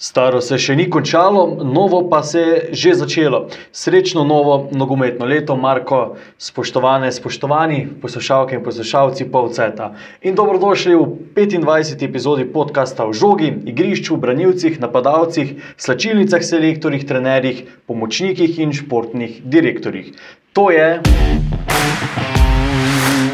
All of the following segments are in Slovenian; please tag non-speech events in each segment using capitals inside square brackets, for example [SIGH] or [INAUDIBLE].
Staro se še ni končalo, novo pa se je že začelo. Srečno novo nogometno leto, Marko, spoštovane, spoštovani poslušalke in poslušalci Povceta. In dobrodošli v 25. epizodi podcasta o žogi, igrišču, branilcih, napadalcih, slačilnicah, selektorjih, trenerjih, pomočnikih in športnih direktorjih. To je.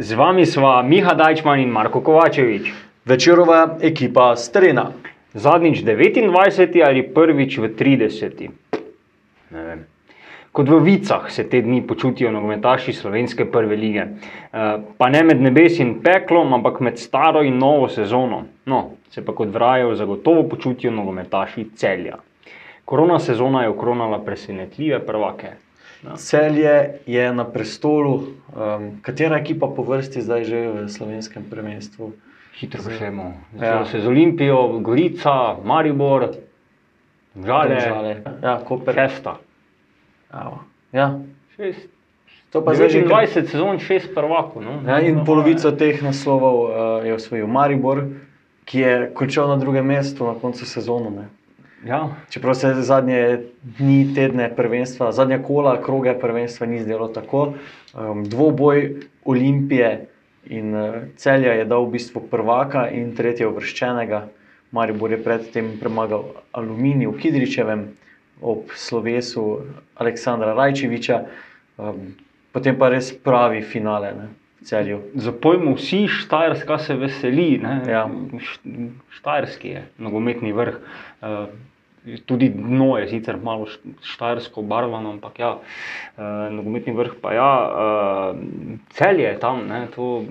Z vami sva Miha Dajčman in Marko Kovačevič. Večerova ekipa Strena. Zadnjič 29. ali prvič v 30. Ne vem. Kot v vicah se te dni počutijo nogometaši slovenske prve lige. Eh, Pa ne med nebes in peklom, ampak med staro in novo sezono. No, se pa kot vrajo zagotovo počutijo nogometaši celja. Korona sezona je okronala presenetljive prvake. Celje je na prestolu, um, katera ekipa po vrsti zdaj že v slovenskem prvenstvu? Hitro gremo. Ja. Ja. Se z Olimpijo, Gorica, Maribor, Žale, Domžale. Ja, Koper. Šesta. Ja. Šest. To pa zdaj že kar- 29 sezon, šest prvakov. No. Ja, in polovico teh naslovov uh, je osvojil Maribor, ki je končal na drugem mestu na koncu sezone. Ja, Čeprav se zadnje dni, tedne prvenstva, zadnja kola, kroge prvenstva ni zdelo tako. Um, dvoboj Olimpije in uh, celja je dal v bistvu prvaka in tretje uvrščenega. Maribor je predtem premagal Aluminij v Kidričevem ob slovesu Aleksandra Rajčeviča, um, potem pa res pravi finale ne, zapojmo vsi, Štajerska se veseli. ne. Ja. Štajerski je nogometni vrh. Uh, Tudi dno je sicer malo štajersko obarvano, ampak ja, uh, nogometni vrh pa ja, uh, celje je tam. Ne, to,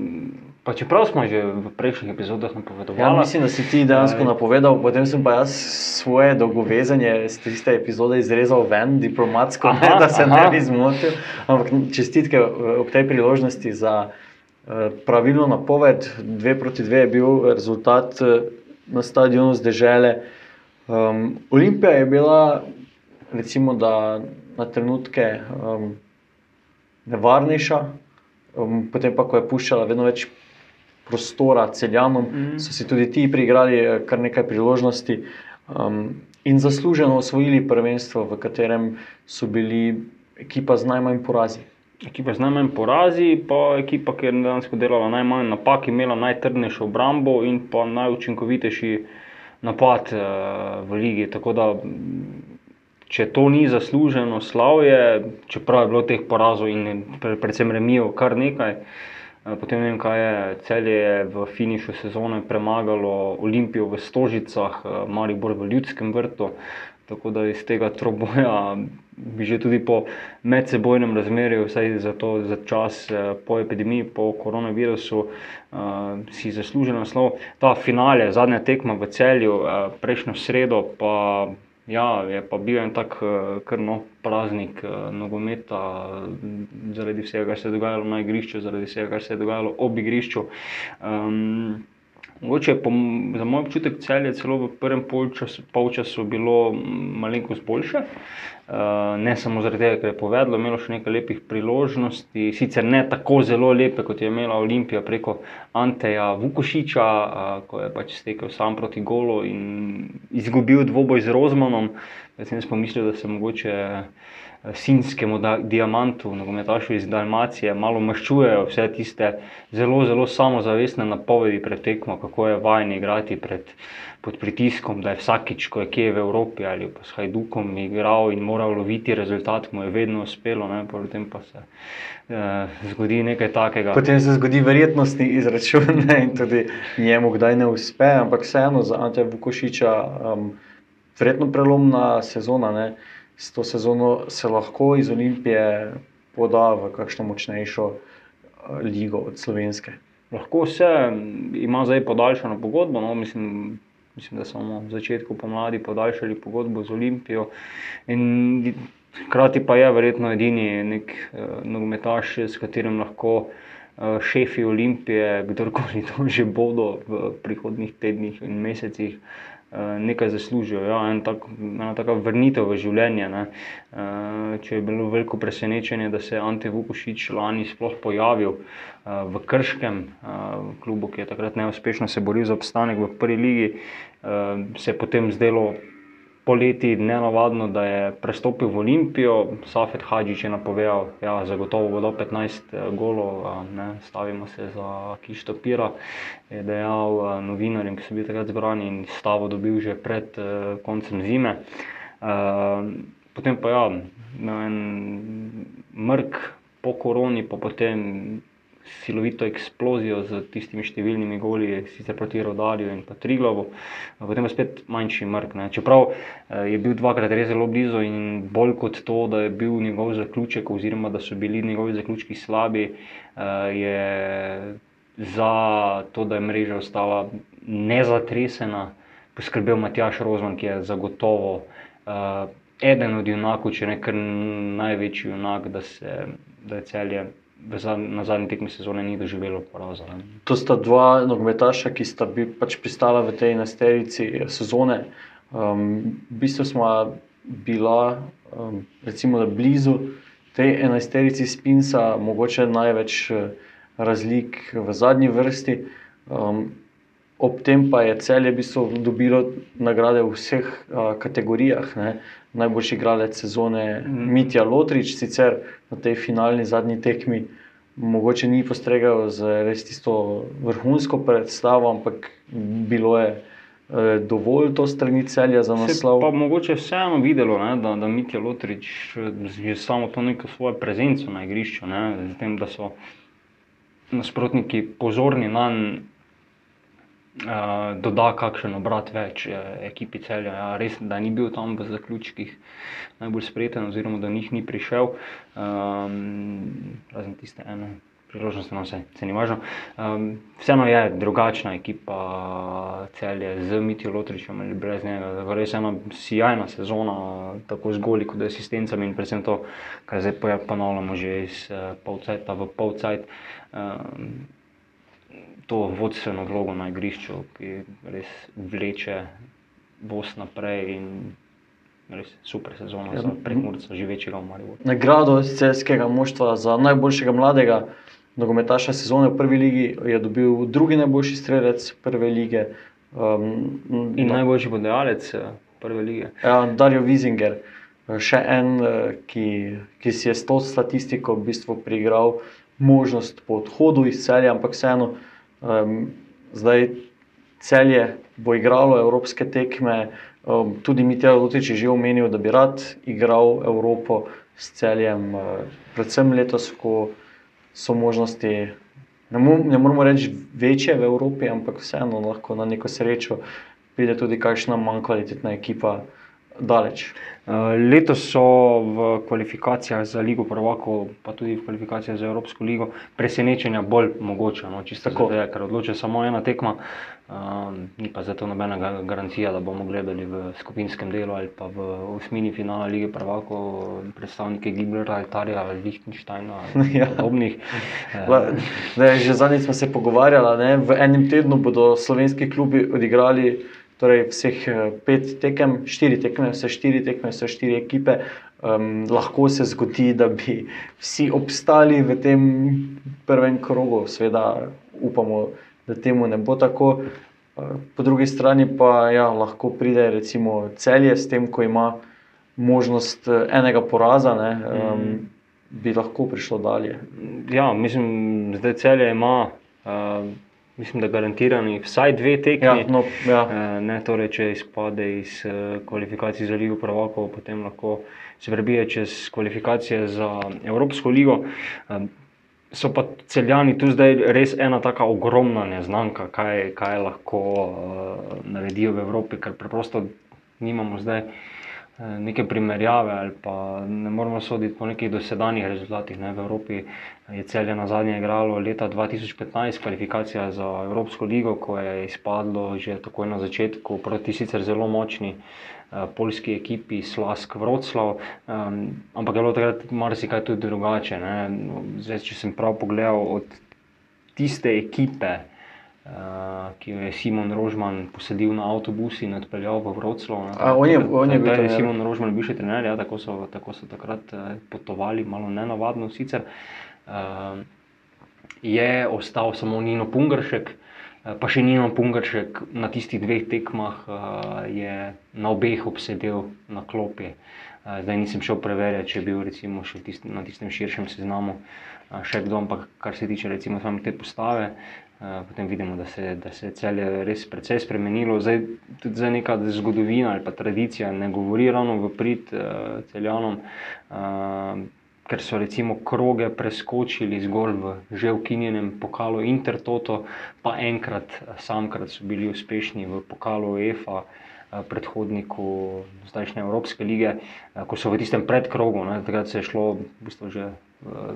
pa čeprav smo že v prejšnjih epizodah napovedovali. Ja, mislim, da si ti dejansko Eh, napovedal, potem sem pa jaz svoje dolgovezanje z tiste epizode izrezal ven, diplomatsko, ne, Aha, da se ne aha. bi zmotil. Ampak čestitke eh, ob tej priložnosti za eh, pravilno napoved. Dve proti dve je bil rezultat eh, na stadionu zdržele. Um, Olimpija je bila, recimo, da na trenutke um, nevarnejša, um, potem pa, ko je puščala vedno več prostora celjanom, mm. so si tudi ti priigrali eh, kar nekaj priložnosti um, in zasluženo osvojili prvenstvo, v katerem so bili ekipa z najmanj porazi. Ekipa z najmanj porazi, pa ekipa, ki je dejansko delala najmanj napak, imela najtrdnejšo obrambo in pa najučinkovitejši napad uh, v ligi. Tako da, če to ni zasluženo slavje, čeprav je bilo teh porazov in pre, predvsem remijev kar nekaj. eh, Potem ne vem, kaj je. Celje je v finišu sezone premagalo Olimpijo v Stožicah, eh, Maribor v Ljudskem vrtu. Tako da iz tega troboja bi že tudi po medsebojnem razmerju, vsaj za, to, za čas eh, po epidemiji, po koronavirusu, uh, si zaslužil naslov. Ta finale, zadnja tekma v celju, uh, prejšnjo sredo, pa ja, je pa bil en tak uh, krno praznik uh, nogometa, uh, zaradi vsega, kar se je dogajalo na igrišču, zaradi vsega, kar se je dogajalo ob igrišču. Um, Mogoče po, za moj občutek celje celo v prvem polčasu, polčasu bilo malenkost boljše. Uh, ne samo zaradi tega, ker je povedalo, imelo še nekaj lepih priložnosti, sicer ne tako zelo lepe, kot je imela Olimpija preko Anteja Vukošiča, uh, ko je pač stekel sam proti golu in izgubil dvoboj z Rozmanom. Jaz sem pomislil, da se mogoče eh, sinskemu da, diamantu, nogometašu iz Dalmacije, malo maščujejo vse tiste zelo, zelo samozavestne napovedi pred tekmo, kako je vajen igrati pred, pod pritiskom, da je vsakič, ko je kje v Evropi ali pa s Hajdukom igral in moral loviti rezultat, mu je vedno uspelo, ne, potem pa se eh, zgodi nekaj takega. Potem se zgodi verjetnostni izračun [LAUGHS] ne, in tudi njemu kdaj ne uspe, ampak vseeno za Ante Vukošiča um, verjetno prelomna sezona. Ne. S to sezono se lahko iz Olimpije poda v kakšno močnejšo uh, ligo od slovenske. Lahko se ima zdaj podaljšano pogodbo, no, mislim, mislim, da samo v začetku pomladi podaljšali pogodbo z Olimpijo. In hkrati pa je verjetno edini nek uh, nogometaš, s katerim lahko uh, šefi Olimpije, kdorkoli to že bodo v prihodnih tednih in mesecih. Nekaj zaslužijo, ja, en tak, ena taka vrnitev v življenje. Ne. Če je bilo veliko presenečenje, da se je Ante Vukošič lani sploh pojavil v Krškem, v klubu, ki je takrat neuspešno se boril za obstanek v prvi ligi, se je potem zdelo poleti nenavadno, da je prestopil v Olimpijo. Safet Hadžič je napovedal, da ja, zagotovo bo do 15 eh, golov, ne, stavimo se za Kišto Pira. Je dejal eh, novinarjem, ki so bili takrat zbrani in stavo dobil že pred uh, koncem zime. Uh, potem pa ja, en mrk po koroni, pa potem silovito eksplozijo z tistimi številnimi goli, sicer proti Rodarju in pa Triglavu, potem pa spet manjši mrk. Ne. Čeprav eh, je bil dvakrat res zelo blizu in bolj kot to, da je bil njegov zaključek, oziroma da so bili njegovi zaključki slabi, eh, je za to, da je mreža ostala nezatresena, poskrbel Matjaš Rozman, ki je zagotovo. Uh, eden od junakov, če ne kar največji junak, da, se, da je celje na zadnji tekmi sezone ni doživelo poraza. To sta dva nogometaša, ki sta bi, pač pristala v tej nasterici sezone. Um, v bistvu smo bila um, recimo, blizu tej enajsterici Spinsa, mogoče največ uh, razlik v zadnji vrsti. Um, ob tem pa je celje v bistvu dobilo nagrade v vseh uh, kategorijah. Ne? Najboljši igralec sezone, mm. Mitja Lotrič, sicer na tej finalni zadnji tekmi, mogoče ni postregal z res tisto vrhunsko predstavo, ampak bilo je uh, dovolj to strani celja za naslov. Pa mogoče vseeno videlo, ne, da, da Mitja Lotrič je samo to neko svojo prezenco na igrišču, ne, tem, da so nasprotniki pozorni na njega doda kakšen obrat več uh, ekipi celja. Ja, res, da ni bil tam v zaključkih najbolj spreten, oziroma da njih ni prišel, um, razen tiste ene. Priložnost na vse, se ni važno. Um, vseeno je drugačna ekipa, celje z Mitijo Lotričem ali brez njega. Res je ena sjajna sezona, tako z goli kot asistencami in predvsem to, kar zdaj ponavljamo že iz uh, polcajta v polcajt. Um, to vodstveno vlogo na igrišču, ki res vleče Bos naprej in res super sezono ja. za premorca, živečega v Mariju. Nagrado celskega moštva za najboljšega mladega nogometaša sezone v prvi ligi je dobil drugi najboljši strelec prve lige. Um, in da, najboljši podajalec eh, prve lige. Ja, Dario Wiesinger. Še en, eh, ki, ki si je s to statistiko v bistvu prigral možnost po odhodu iz celja, ampak vseeno uh, Um, zdaj celje bo igralo evropske tekme, um, tudi Mitja Lutič je že omenil, da bi rad igral Evropo s celjem, uh, predvsem letos, ko so možnosti. Ne, mo ne moramo reči večje v Evropi, ampak vseeno lahko na neko srečo pride tudi kakšna manj kvalitetna ekipa daleč. Uh, letos so v kvalifikacijah za Ligo Prvako, pa tudi v kvalifikacijah za Evropsko ligo, presenečenja bolj mogoče. No, tako je, ker odloča samo ena tekma, uh, ni pa zato nobena garancija, da bomo gledali v skupinskem delu ali pa v osmini finala Lige Prvako predstavnike Gibraltarja, Altarja ali Liechtensteina [LAUGHS] ali ja. podobnih. uh, že zadnjič smo se pogovarjali, ne? v enem tednu bodo slovenski klubi odigrali torej vseh eh, pet tekem, štiri tekme, vse štiri tekme, vse štiri ekipe. Um, lahko se zgodi, da bi vsi obstali v tem prvem krogu, seveda upamo, da temu ne bo tako. Eh, po drugi strani pa ja, lahko pride recimo celje s tem, ko ima možnost eh, enega poraza, ne, um, bi lahko prišlo dalje. Ja, mislim, da celje ima. Uh mislim, da garantirani vsaj dve tekmi. Ja, no, ja. Eh, ne, torej, če izpade iz eh, kvalifikacij za Ligo Prvakov, potem lahko se prebije čez kvalifikacije za Evropsko ligo. Eh, so pa celjani tu zdaj res ena tako ogromna neznanka, kaj, kaj lahko uh, naredijo v Evropi, ker preprosto nimamo zdaj eh, neke primerjave ali pa ne moramo soditi po nekih dosedanjih rezultatih. Ne. V Evropi je celje na zadnje igralo leta 2015 kvalifikacija za Evropsko ligo, ko je izpadlo že takoj na začetku proti sicer zelo močni. Uh, Poljski ekipi, Slask, Vroclav, um, ampak je bilo takrat marsikaj tudi drugače. Zdaj, če sem prav pogledal, od tiste ekipe, ki jo je Simon Rožman posadil na avtobus in odpeljal v Vroclav. On je, on je bil trener. Simon Rožman, bivši trener, ja, tako, so, tako so takrat uh, potovali, malo nenavadno sicer. Uh, je ostal samo Nino Pungršek. Pa še Nino Pungršek na tistih dveh tekmah uh, je na obeh obsedel na klopi. Uh, zdaj nisem šel preverjati, če je bil recimo, tist, na tistem širšem seznamu uh, še kdo, ampak kar se tiče recimo te postave, uh, potem vidimo, da se, da se je celje res precej spremenilo. Zdaj tudi zdaj neka zgodovina ali pa tradicija ne govori ravno v prid uh, celjanom. Uh, ker so recimo kroge preskočili zgolj v že ukinjenem pokalu Intertoto, pa enkrat, samkrat so bili uspešni v pokalu EFA, predhodniku zdajšnje Evropske lige, ko so v tistem predkrogu, ne, takrat se je šlo v bistvu že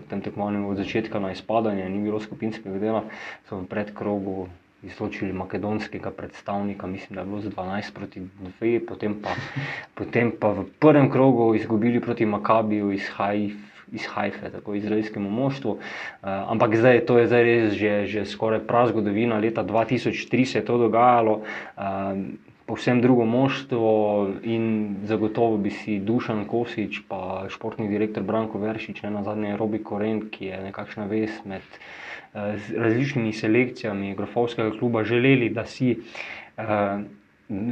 tem tekmovanju od začetka na izpadanje, ni bilo skupinskega dela, so v predkrogu izločili makedonskega predstavnika, mislim, da je bilo z 12 proti 2, potem pa, potem pa v prvem krogu izgubili proti Makabiju iz Haifa iz Haifa, tako izraelskemu moštvu. Uh, ampak zdaj to je zdaj res že, že skoraj prav zgodovina. Leta 2003 se je to dogajalo. Uh, Povsem drugo moštvo, in zagotovo bi si Dušan Kosič, pa športni direktor Branko Veršič, ne na zadnje Robi Koren, ki je nekakšna vez med uh, različnimi selekcijami Grofovskega kluba, želeli, da si uh,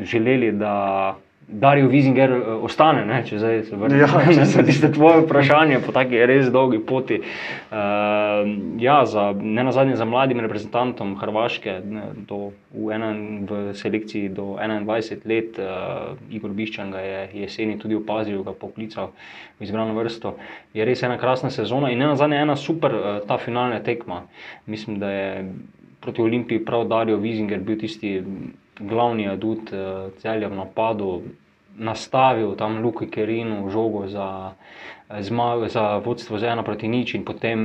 želeli, da Darijo Vizinger uh, ostane, ne? če zdaj se vrnemo ja, [LAUGHS] na tiste tvoje vprašanje, po taki res dolgi poti. Uh, ja, za, ne na zadnje za mladim reprezentantom Hrvaške, ne, do, v, ena, v selekciji do 21 let, uh, Igor Biščan ga je jeseni tudi opazil, ga poklical v izbrano vrsto. Je res ena krasna sezona in ne na zadnje ena super uh, ta finalna tekma. Mislim, da je proti Olimpiji prav Darijo Vizinger bil tisti glavni adut uh, celja v napadu nastavil tam Luki Kerinu žogo za, za vodstvo z ena proti nič in potem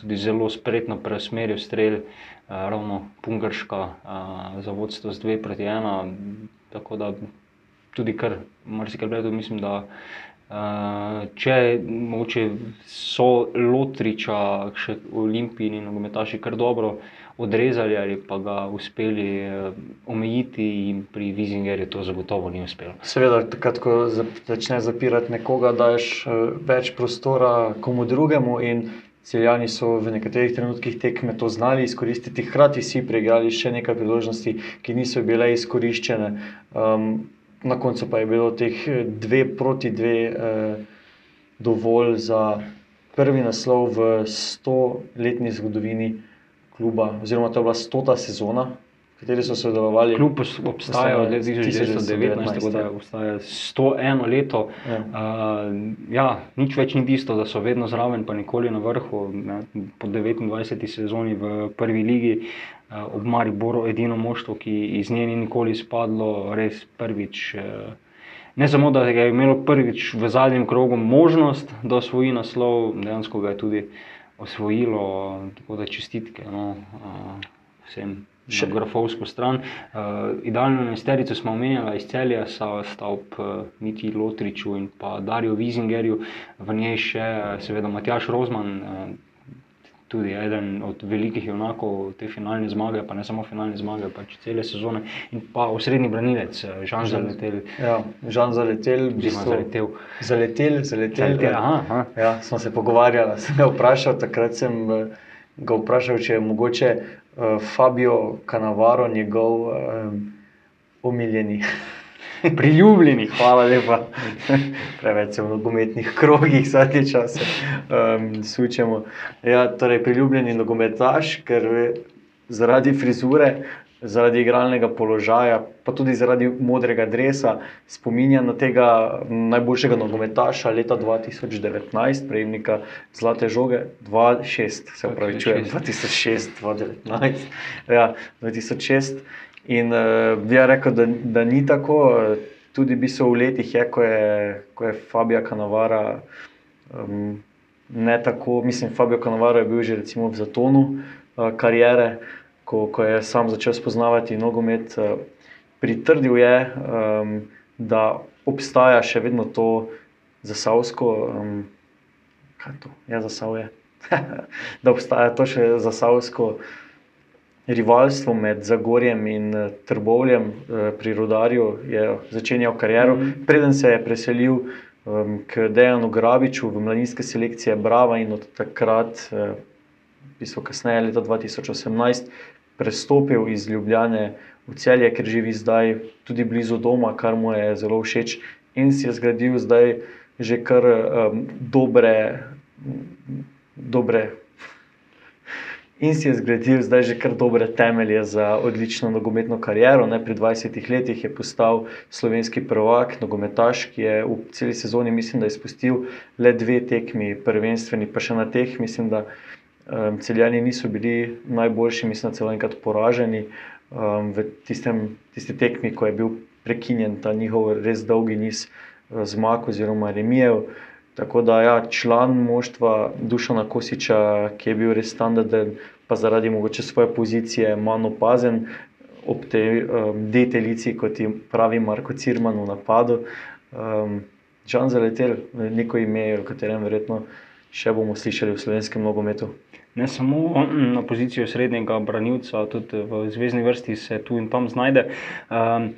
tudi zelo spretno preusmeril strelj, uh, ravno Pungarska uh, za vodstvo z dve proti ena. Tako da tudi kar marsikaj gledal, mislim, da uh, če moče so Lotriča, še Olimpijini nogometaši kar dobro odrezali ali pa ga uspeli eh, omejiti, in pri Vizingerju to zagotovo ni uspelo. Seveda, takrat, ko začneš zapirati nekoga, daš eh, več prostora komu drugemu. Celjani so v nekaterih trenutkih tekme to znali izkoristiti, hkrati si preigrali še nekaj priložnosti, ki niso bile izkoriščene. Um, na koncu pa je bilo teh eh, dve proti dve eh, dovolj za prvi naslov v stoletni zgodovini kluba, oziroma to je bila stota sezona, v kateri so sodelovali. Kljub obstajajo od 1919, tako da obstaja 101 leto. Ja. Uh, ja, nič več ni tisto, da so vedno zraven, pa nikoli na vrhu. Ne, po 29. sezoni v prvi ligi. Ob Mariboru edino moštvo, ki iz nje ni nikoli izpadlo, res prvič. Ne samo, da je imelo prvič v zadnjem krogu možnost, da osvoji naslov, dejansko ga je tudi uh, osvojilo, tako da čestitke no, vsem. Še grafovsko stran. Uh, idealno mesterico smo omenjali iz celja, sta ob uh, Miti Lotriču in pa Darju Vizingerju, v njej še seveda Matjaš Rozman, uh, tudi eden od velikih junakov te finalne zmage, pa ne samo finalne zmage, pač cele sezone. In pa osrednji branilec, eh, Žan Zaletel. Ja, Žan Zaletel, bi se zaletel. Zaletel, zaletel. zaletel aha, aha. Ja, smo se pogovarjali, [LAUGHS] sem ga vprašal, takrat sem eh, ga vprašal, če je mogoče uh, Fabio Canavaro njegov uh, omiljeni. [LAUGHS] [LAUGHS] priljubljeni. Hvala lepa. [LAUGHS] Preveč v nogometnih [LAUGHS] krogih zadnje čase um, sučemo. Ja, torej, priljubljeni nogometaš, ker zaradi frizure, zaradi igralnega položaja, pa tudi zaradi modrega dresa, spominja na tega najboljšega nogometaša leta 2019, prejemnika Zlate žoge 2006, se pravi, 2006, 2019. Ja, 2006. In uh, bi rekel, da, da ni tako. tudi bi so v letih, je, ko, je, ko je Fabija Kanavara. Um, Ne tako, mislim, Fabio Cannavaro je bil že recimo v zatonu uh, karijere, ko, ko je sam začel spoznavati nogomet. Uh, pritrdil je, um, da obstaja še vedno to zasavsko, um, kaj to je zasavje, [LAUGHS] da obstaja to še zasavsko rivalstvo med Zagorjem in uh, Trbovljem uh, pri Rudarju, je začenjal kariero, -hmm. preden se je preselil um, k Dejanu Grabiču v mladinske selekcije Brava in od takrat, uh, pismo kasneje, leta 2018, prestopil iz Ljubljane v celje, ker živi zdaj tudi blizu doma, kar mu je zelo všeč in si je zgradil zdaj že kar um, dobre. dobre In si je zgradil zdaj že kar dobre temelje za odlično nogometno kariero. Ne, pri 20 letih je postal slovenski prvak, nogometaš, ki je v celi sezoni, mislim, da je izpustil le dve tekmi, prvenstveni, pa še na teh, mislim, da um, celjani niso bili najboljši, mislim, da celo enkrat poraženi um, v tistem, tisti tekmi, ko je bil prekinjen ta njihov res dolgi niz uh, zmag oziroma remijev. Tako da, ja, član moštva Dušana Kosiča, ki je bil res standarden, pa zaradi mogoče svoje pozicije manj opazen ob tej um, deteljici, kot jim pravi Marko Cirman v napadu. Um, Žan zaletel, neko ime, o katerem verjetno še bomo slišali v slovenskem nogometu. Ne samo na pozicijo srednjega branilca, tudi v zvezdni vrsti se tu in tam znajde. Um,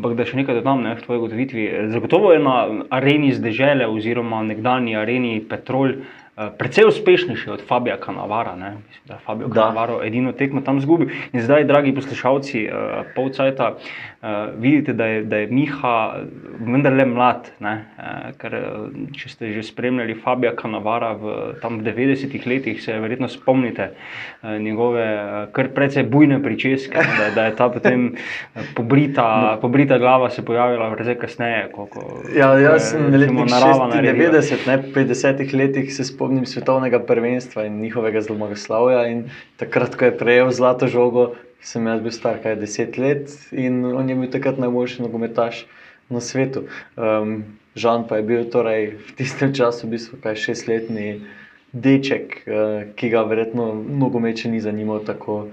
Ampak da še nekaj dodam ne, v tvoji ugotovitvi. Zagotovo je na areni zdržele, oziroma nekdanji areni Petrol, uh, precej uspešnejši od Fabija Kanavara. Ne. Mislim, da je Fabio Kanavaro edino tekmo tam zgubil. In zdaj, dragi poslušalci, uh, polcajta, uh, vidite, da je, da je Miha vendarle mlad. Ne, uh, ker, če ste že spremljali Fabija Kanavara v, v 90-ih letih, se verjetno spomnite uh, njegove kar precej bujne pričeske. Ne, da, da je ta potem pobrita. No. pobrita ta glava se pojavila precej kasneje. Ko, ko, ja, jaz sem letnik 90, ne 50 letih se spomnim svetovnega prvenstva in njihovega zlomogoslavja. Takrat, ko je prejel zlato žogo, sem jaz bil star kaj 10 let in on je bil takrat najboljši nogometaš na svetu. Um, Žan pa je bil torej v tistem času v bistvu kaj šestletni deček, uh, ki ga verjetno nogomeče ni zanimal tako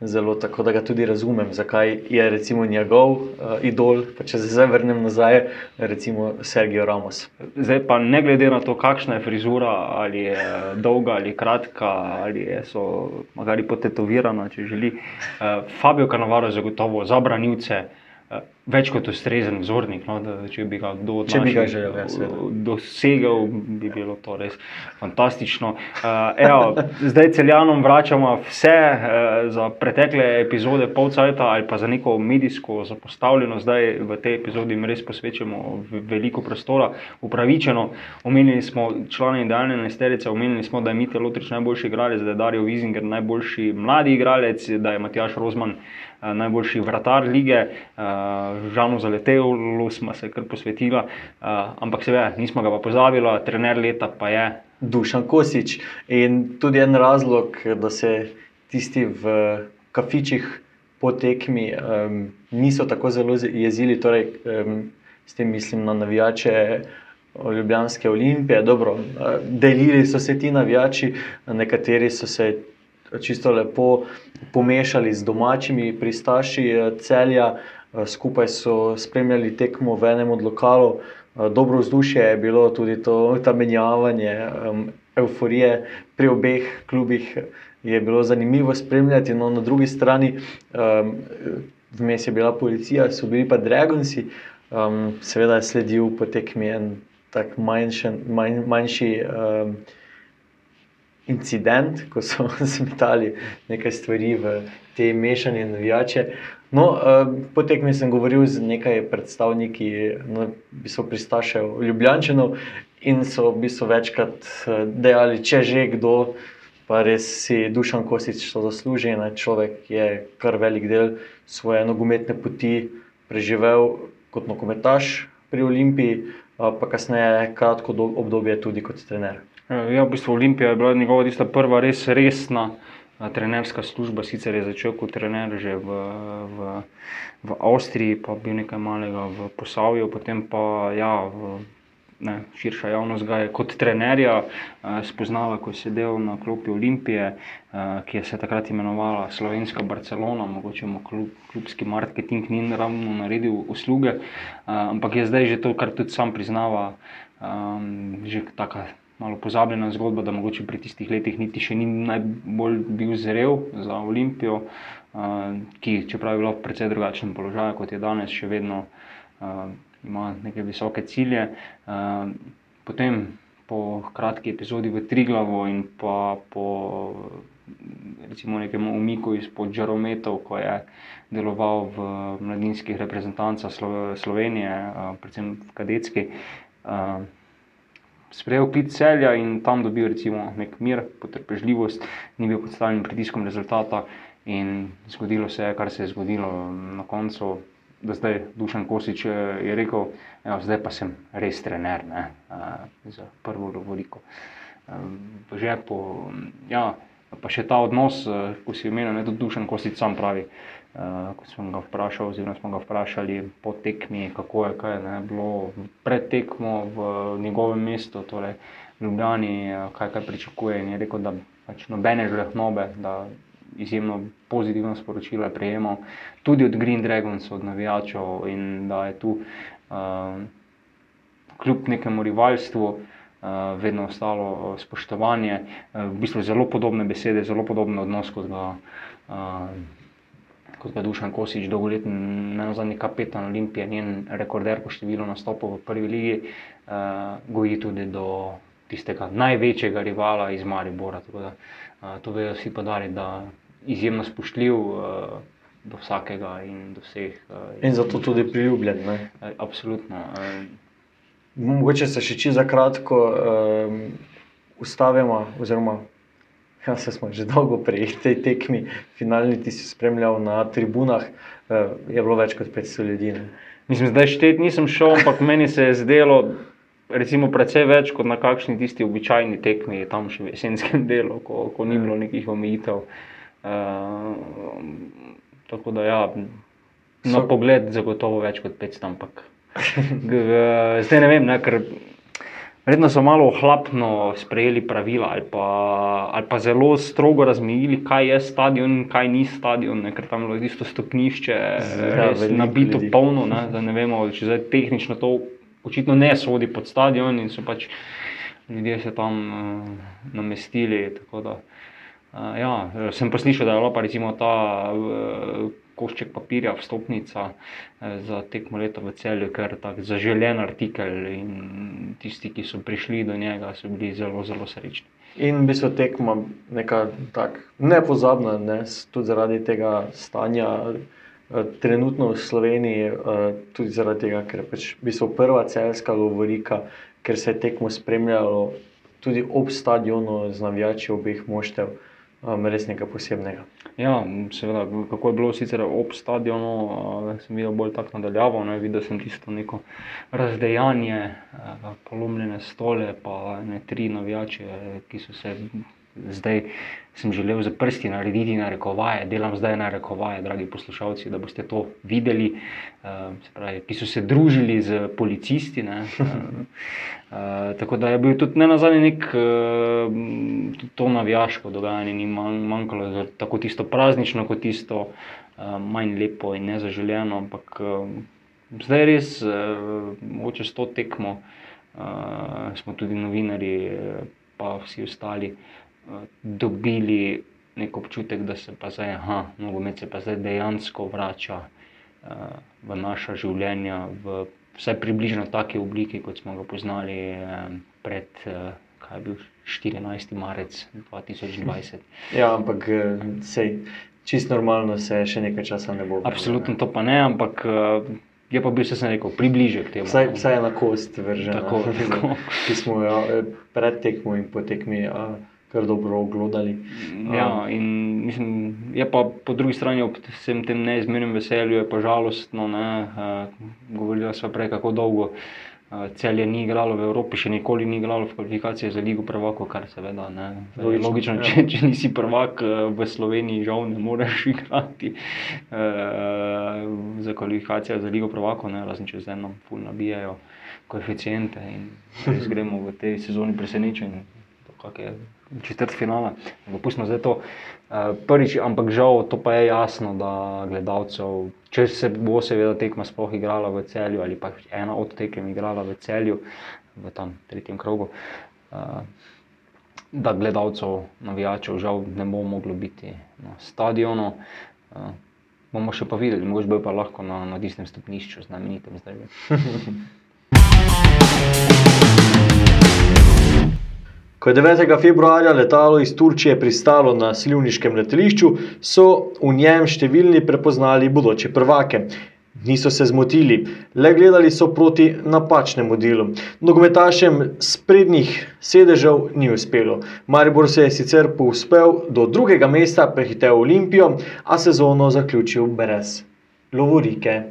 zelo tako, da ga tudi razumem, zakaj je recimo njegov uh, idol. Če se zdaj vrnem nazaj, recimo Sergio Ramos. Zdaj pa ne glede na to, kakšna je frizura, ali je dolga ali kratka, ali je so magari potetovirana, če želi. Uh, Fabio Canavaro je zagotovo za branilce. Več kot ustrezen vzornik. No, da, če bi ga kdo od nas dosegel, bi bilo to res fantastično. Uh, evo, zdaj celjanom vračamo vse uh, za pretekle epizode Polcajta ali pa za neko medijsko zapostavljeno. Zdaj v tej epizodi jim res posvečamo veliko prostora. Upravičeno, omenili smo člane idealne nesterice, omenili smo, da je Mite Lotrič najboljši igralec, da je Dario Wiesinger najboljši mladi igralec, da je Matjaš Rozman najboljši vratar lige. Uh, Žanu Zaletelu smo se kar posvetili, uh, ampak seveda nismo ga pa pozabili, trener leta pa je. Dušan Kosič. In tudi en razlog, da se tisti v kafičih po tekmi um, niso tako zelo jezili, torej um, s tem mislim na navijače. Ljubljanske olimpije, dobro, delili so se ti navijači, nekateri so se čisto lepo pomešali z domačimi pristaši celja, Eh, skupaj so spremljali tekmo v enem od lokalov. Eh, dobro vzdušje je bilo tudi to, ta menjavanje, euforije pri obeh klubih je bilo zanimivo spremljati. No, na drugi strani, vmes je bila policija, so bili pa Dragonci, seveda je sledil po tekmi en tak manjšen, manj, manjši. Incident, ko so [LAUGHS] smetali nekaj stvari v te mešanje navijače. No, uh, potek mi sem govoril z nekaj predstavniki, no, bi so pristašev Ljubljančanov in so v bistvu večkrat uh, dejali, če že kdo, pa res si dušan kosič to zasluži. Ne? Človek je kar velik del svoje nogometne poti preživel kot nogometaš pri Olimpiji, uh, pa kasneje kratko obdobje tudi kot trener. Ja, v bistvu Olimpija je bila njegova tista prva res resna a, trenerska služba. Sicer je začel kot trener že v, v, v Avstriji, pa bil nekaj malega v Posavju, potem pa ja, v, ne, širša javnost ga je kot trenerja eh, spoznala, ko je sedel na klopi Olimpije, eh, ki je se takrat imenovala Slovenska Barcelona, mogoče mu klub, klubski marketing ni ravno naredil usluge, eh, ampak je zdaj že to, kar tudi sam priznava, eh, že taka. Malo pozabljena zgodba, da mogoče pri tistih letih niti še ni najbolj bil zrel za Olimpijo, uh, ki, čeprav je bila v precej drugačnem položaju kot je danes, še vedno uh, ima neke visoke cilje. Uh, potem, po kratki epizodi v Triglavu in pa po recimo, nekem umiku izpod Žarometov, ko je deloval v mladinskih reprezentancah Slo Slovenije, predvsem v Kadetski. Sprejel klic celja in tam dobil recimo, nek mir, potrpežljivost, ni bil pod stalnim pritiskom rezultata, in zgodilo se je, kar se je zgodilo na koncu da zdaj Dušan Kosič eh, je rekel, da ja, zdaj pa sem res trener ne, uh, za prvo. Um, že po, ja, pa še ta odnos, uh, ko si imel, ne tudi Dušan Kosič sam pravi. Uh, ko smo ga vprašali, oziroma smo ga vprašali po tekmi, kako je kaj, ne, bilo pred tekmo v njegovem mestu, torej v Ljubljani, kaj, kaj pričakuje. In je rekel, da pač nobene žrehnobe, da izjemno pozitivno sporočilo je prejemal, tudi od Green Dragons, od navijačev in da je tu uh, kljub nekemu rivalstvu. Uh, vedno ostalo uh, spoštovanje, uh, v bistvu zelo podobne besede, zelo podoben odnos kot ga, kot ga Dušan Kosič, dolgoletni, ne nazadnje kapetan Olimpije, njen rekorder po številu nastopov v prvi ligi, uh, goji tudi do tistega največjega rivala iz Maribora. Da, uh, to vejo vsi podariti, da izjemno spoštljiv uh, do vsakega in do vseh. Uh, in zato tudi priljubljen. Uh, absolutno. Uh, Mogoče se še čisto kratko uh, ustavimo, oziroma ja, se smo že dolgo pri tej tekmi, finalni ti si spremljal na tribunah, uh, je bilo več kot 500 ljudi. Ne? Mislim, zdaj štet nisem šel, ampak meni se je zdelo. Recimo, precej več kot na kakšni tisti običajni tekmi, tam še v jesenskem delu, ko, ko ni bilo nekih omejitev. Uh, tako da, ja, na so... pogled, zagotovo več kot 500, ampak zdaj ne vem, ne, ker verjetno so malo ohlapno sprejeli pravila ali pa, ali pa zelo strogo razmejili, kaj je stadion in kaj ni stadion, ne, ker tam je isto stopnišče, ja, nabito ljudi. polno, ne, ne vemo, če zdaj tehnično to očitno ne sodi pod stadion in so pač ljudje se tam uh, namestili. Da. Uh, ja, sem pa slišal, da je bila recimo ta uh, košček papirja, vstopnica uh, za tekmo leta v celju, ker je tako zaželen artikel in tisti, ki so prišli do njega, so bili zelo, zelo srečni. In bi se tekma neka tako nepozabna, ne, tudi zaradi tega stanja. Trenutno v Sloveniji, tudi zaradi tega, ker pač prva celska govorika, ker se je tekmo spremljalo tudi ob stadionu z navijači obeh moštev um, res nekaj posebnega. Ja, seveda, kako je bilo sicer ob stadionu, uh, sem videl bolj tako nadaljavo. Ne, videl sem tisto neko razdejanje, uh, polomljene stole, pa ne tri navijače, ki so se zdaj sem želel za prsti narediti na rekovaje, delam zdaj na rekovaje, dragi poslušalci, da boste to videli, uh, pravi, ki so se družili z policisti. Ne, uh, [LAUGHS] uh, tako da je bil tudi ne nazadnje nek uh, to navijaško dogajanje, ni manjkalo tako tisto praznično, kot tisto uh, manj lepo in nezaželjeno. Ampak uh, zdaj res, uh, mogoče s to tekmo, uh, smo tudi novinari, pa vsi ostali dobili nek občutek, da se pa zdaj, aha, nogomet se pa zdaj dejansko vrača uh, v naša življenja, v vsaj približno take obliki, kot smo ga poznali um, pred. Uh, Kaj je bil 14. marec 2020? Ja, ampak sej, čist normalno se še nekaj časa ne bo. Absolutno to pa ne, ampak je pa bil se rekel, približek temu. Vsaj, vsaj na kost vržen. Tako, tako. Ki smo jo pred tekmo in po tekmi. A, kar dobro ogledali. Ja, um, in mislim, je pa po drugi strani ob vsem tem neizmernem veselju, je pa žalostno. Ne, uh, govorili smo prej, kako dolgo Uh, Celje ni igralo v Evropi, še nikoli ni igralo v kvalifikacijah za Ligo prvakov, kar seveda ne. Logično, Logično, ja. če, če nisi prvak eh, v Sloveniji, žal ne moreš [LAUGHS] igrati uh, za kvalifikacije za Ligo prvakov, ne, razen če zdaj nam ful nabijajo koeficijente in res gremo v tej sezoni presenečeni. Kakšne četrt finala. Pustimo zdaj to. Uh, prvič, ampak žal, to pa je jasno, da gledalcev, če se bo seveda tekma sploh igrala v celju ali pa ena od tekem igrala v celju, v tam tretjem krogu, uh, da gledalcev, navijačev žal ne bo moglo biti na stadionu. Uh, bomo še pa videli, mogoče pa lahko na, na tistem stopnišču, znamenitem zdaj. [LAUGHS] Ko je 9. februarja letalo iz Turčije pristalo na slivniškem letališču, so v njem številni prepoznali bodoče prvake. Niso se zmotili, le gledali so proti napačnemu delu. Nogometašem sprednjih sedežev ni uspelo. Maribor se je sicer povzpel do drugega mesta, prehitev Olimpijo, a sezono zaključil brez Lovorike.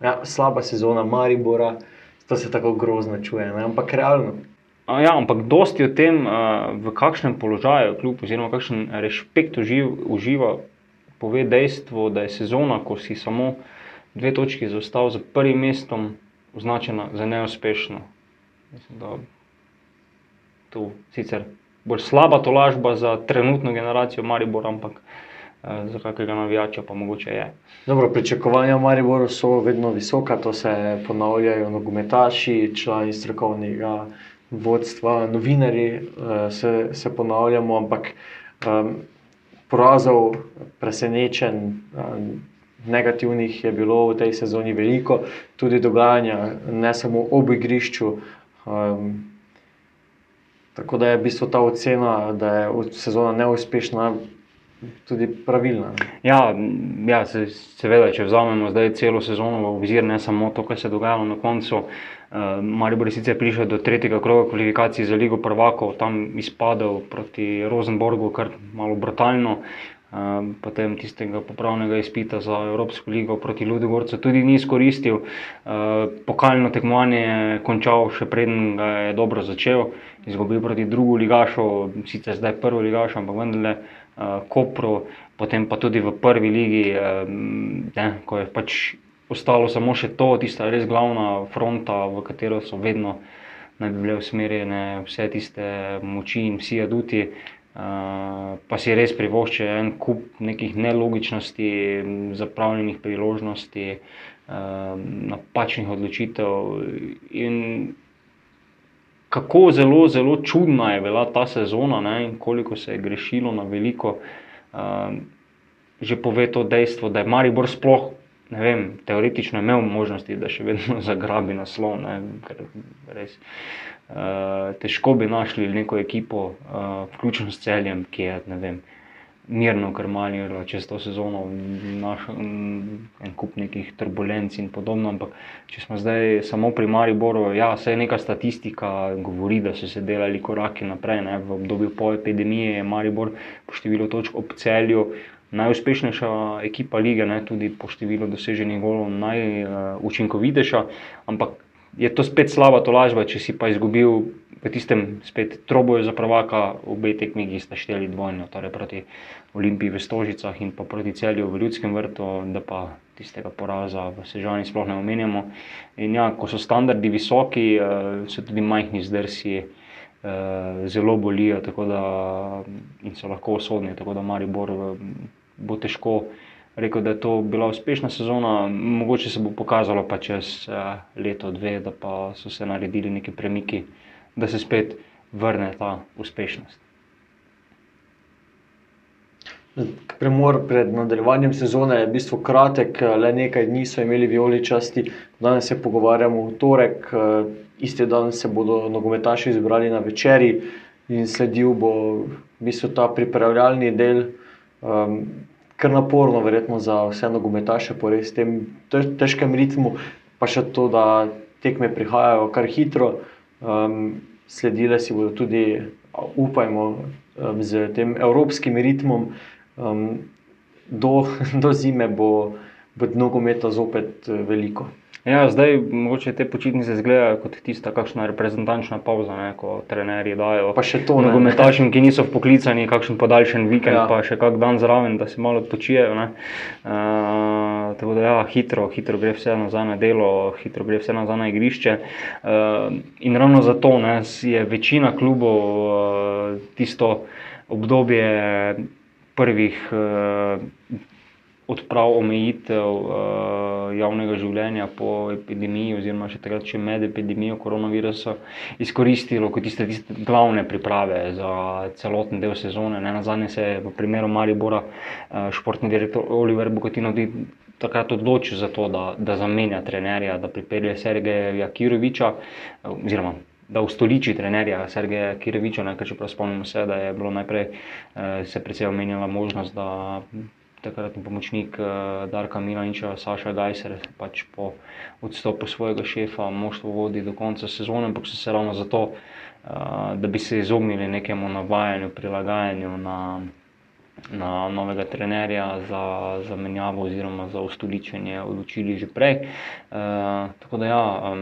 Ja, slaba sezona Maribora, to se tako grozno čuje, ne? ampak realno. Ja, ampak dosti o tem, uh, v kakšnem položaju kljub, oziroma kakšen respekt uživ, uživa, pove dejstvo, da je sezona, ko si samo dve točki zaostal za prvim mestom, označena za neuspešno. Mislim, da tu sicer bolj slaba tolažba za trenutno generacijo Maribor, ampak uh, za kakega navijača pa mogoče je. Dobro, pričakovanja v Mariboru so vedno visoka, to se ponavljajo nogometaši, člani strokovnega vodstva, novinari eh, se, se ponavljamo, ampak um, porazov, presenečenj, um, negativnih je bilo v tej sezoni veliko, tudi dogajanja, ne samo ob igrišču. Um, tako da je v bistvu ta ocena, da je sezona neuspešna, tudi pravilna. Ja, ja se, seveda, če vzamemo zdaj celo sezono v obzir, ne samo to, kar se je dogajalo na koncu. Uh, Maribor je sicer prišel do tretjega kroga kvalifikacij za Ligo prvakov, tam izpadel proti Rosenborgu, kar malo brutalno. Uh, potem tistega popravnega izpita za Evropsko ligo proti Ludogorcu tudi ni izkoristil. Uh, pokalno tekmovanje je končal, še preden ga je dobro začel, izgubil proti drugu ligašu, sicer zdaj prvo ligašu, ampak vendarle uh, Kopru, potem pa tudi v prvi ligi, ne, ko je pač ostalo samo še to, tista res glavna fronta, v katero so vedno naj bi bile usmerjene vse tiste moči in vsi aduti. Pa si res privošči en kup nekih nelogičnosti, zapravljenih priložnosti, uh, napačnih odločitev. In kako zelo, zelo čudna je bila ta sezona ne, in koliko se je grešilo na veliko, uh, že pove to dejstvo, da je Maribor sploh. Ne vem, teoretično je imel možnosti, da še vedno [LAUGHS] zagrabi naslov, ne, ker res uh, težko bi našli neko ekipo, uh, vključno s celjem, ki je vem, mirno krmalila čez to sezono, našel en kup nekih turbulenc in podobno. Ampak če smo zdaj samo pri Mariboru, ja, se je neka statistika govori, da so se delali koraki naprej. Ne. V obdobju po epidemiji je Maribor po številu točk ob celju najuspešnejša ekipa lige, ne, tudi po številu doseženih golov najučinkovitejša, ampak je to spet slaba tolažba, če si pa izgubil v tistem spet troboju za prvaka, obe tekmi, ki sta šteli dvojno, torej proti Olimpiji v Stožicah in pa proti celju v Ljudskem vrtu, da pa tistega poraza v Sežani sploh ne omenjamo. In ja, ko so standardi visoki, eh, so tudi majhni zdrsi. Uh, zelo bolijo, tako da so lahko usodni. Tako da Maribor eh, bo težko rekel, da je to bila uspešna sezona. Mogoče se bo pokazalo pa čez uh, leto, dve, da pa so se naredili neki premiki, da se spet vrne ta uspešnost. Premor pred nadaljevanjem sezone je v bistvu kratek, le nekaj dni so imeli vijoličasti, danes se pogovarjamo v torek, eh, isti dan se bodo nogometaši zbrali na večerji in sledil bo v bistvu ta pripravljalni del, um, kar naporno, verjetno za vse nogometaše po res tem tež- težkem ritmu, pa še to, da tekme prihajajo kar hitro. Um, sledile si bodo tudi, upajmo, um, z tem evropskim ritmom. Um, do, [LAUGHS] do zime bo, bo nogometa zopet eh, veliko. Ja, zdaj mogoče te počitnice izgledajo kot tista kakšna reprezentančna pauza, ne, ko trenerji dajo. Pa še to. Nogometašem, ki niso vpoklicani, kakšen podaljšan vikend, ja. pa še kak dan zraven, da se malo odpočijejo. ne. Uh, tako da ja, hitro, hitro gre vse nazaj na delo, hitro gre vse nazaj na igrišče. Uh, in ravno zato ne, je večina klubov uh, tisto obdobje prvih uh, odprav omejitev uh, javnega življenja po epidemiji, oziroma še takrat še med epidemijo koronavirusa, izkoristilo kot tiste, tiste glavne priprave za celoten del sezone. Ne nazadnje se je v primeru Maribora uh, športni direktor Oliver Bogatino tudi takrat odločil za to, da, da zamenja trenerja, da pripelje Sergeja Kiroviča, eh, oziroma da ustoliči trenerja Sergeja Kiroviča, ne, ker čeprav spomnimo se, da je bilo najprej eh, se predvsej omenjala možnost, da takratni pomočnik eh, Darka Milaniča, Saša Gajser, pač po odstopu svojega šefa moštvo vodi do konca sezone, ampak so se ravno zato, eh, da bi se izognili nekemu navajanju, prilagajanju na, na novega trenerja za zamenjavo oziroma za ustoličenje odločili že prej. Uh, tako da ja,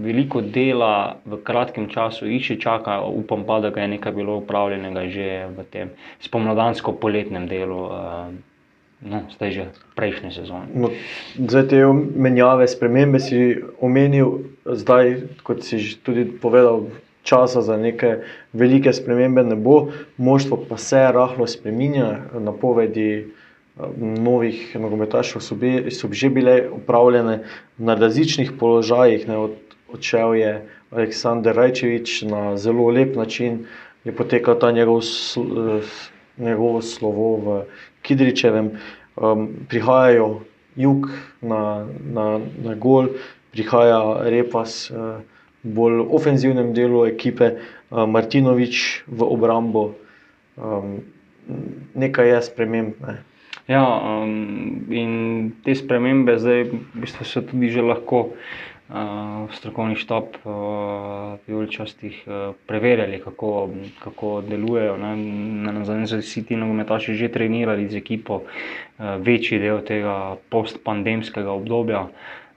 veliko dela v kratkem času jih še čaka, upam pa, da ga je nekaj bilo upravljenega že v tem spomladansko-poletnem delu. No, zdaj že prejšnje sezone. No, zdaj te menjave, spremembe si omenil, zdaj, kot si tudi povedal, časa za neke velike spremembe ne bo, moštvo pa se rahlo spreminja, napovedi eh, novih nogometašev so, bi, so že bile upravljene na različnih položajih. Ne, od, odšel je Aleksandr Rajčevič na zelo lep način, je potekal ta njegov, eh, njegovo slovo v Kidričevem. Um, prihajajo jug na, na, na gol, prihaja Repas uh, v bolj ofenzivnem delu ekipe, uh, Martinovič v obrambo. Um, nekaj je sprememb. Ne. Ja, um, in te spremembe zdaj v bistvu so tudi že lahko uh, strokovni štab uh, vijoličastih uh, preverjali, kako, kako delujejo. Ne. Na nazadnje so vsi ti nogometaši že trenirali z ekipo uh, večji del tega postpandemskega obdobja.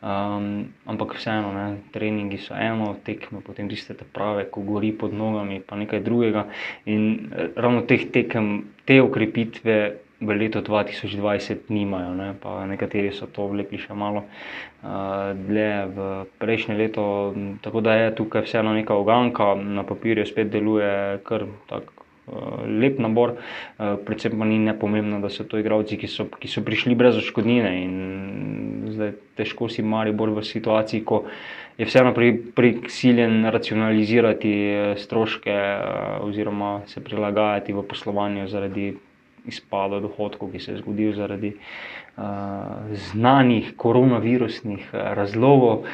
Um, ampak vseeno, ne, treningi so eno, tekme, potem tiste te prave, ko gori pod nogami, pa nekaj drugega. In ravno teh tekem, te ukrepitve v letu 2020 nimajo. Ne, pa nekateri so to vlekli še malo uh, dlje v prejšnje leto. Tako da je tukaj vseeno neka oganka, na papirju spet deluje kar tako. eh, Lep nabor, eh, predvsem pa ni nepomembno, da so to igralci, ki so, ki so prišli brez odškodnine. In zdaj težko si Maribor v situaciji, ko je vseeno pri- prisiljen racionalizirati eh, stroške oziroma se prilagajati v poslovanju zaradi izpada dohodkov, ki se je zgodil zaradi uh, znanih koronavirusnih eh, razlogov.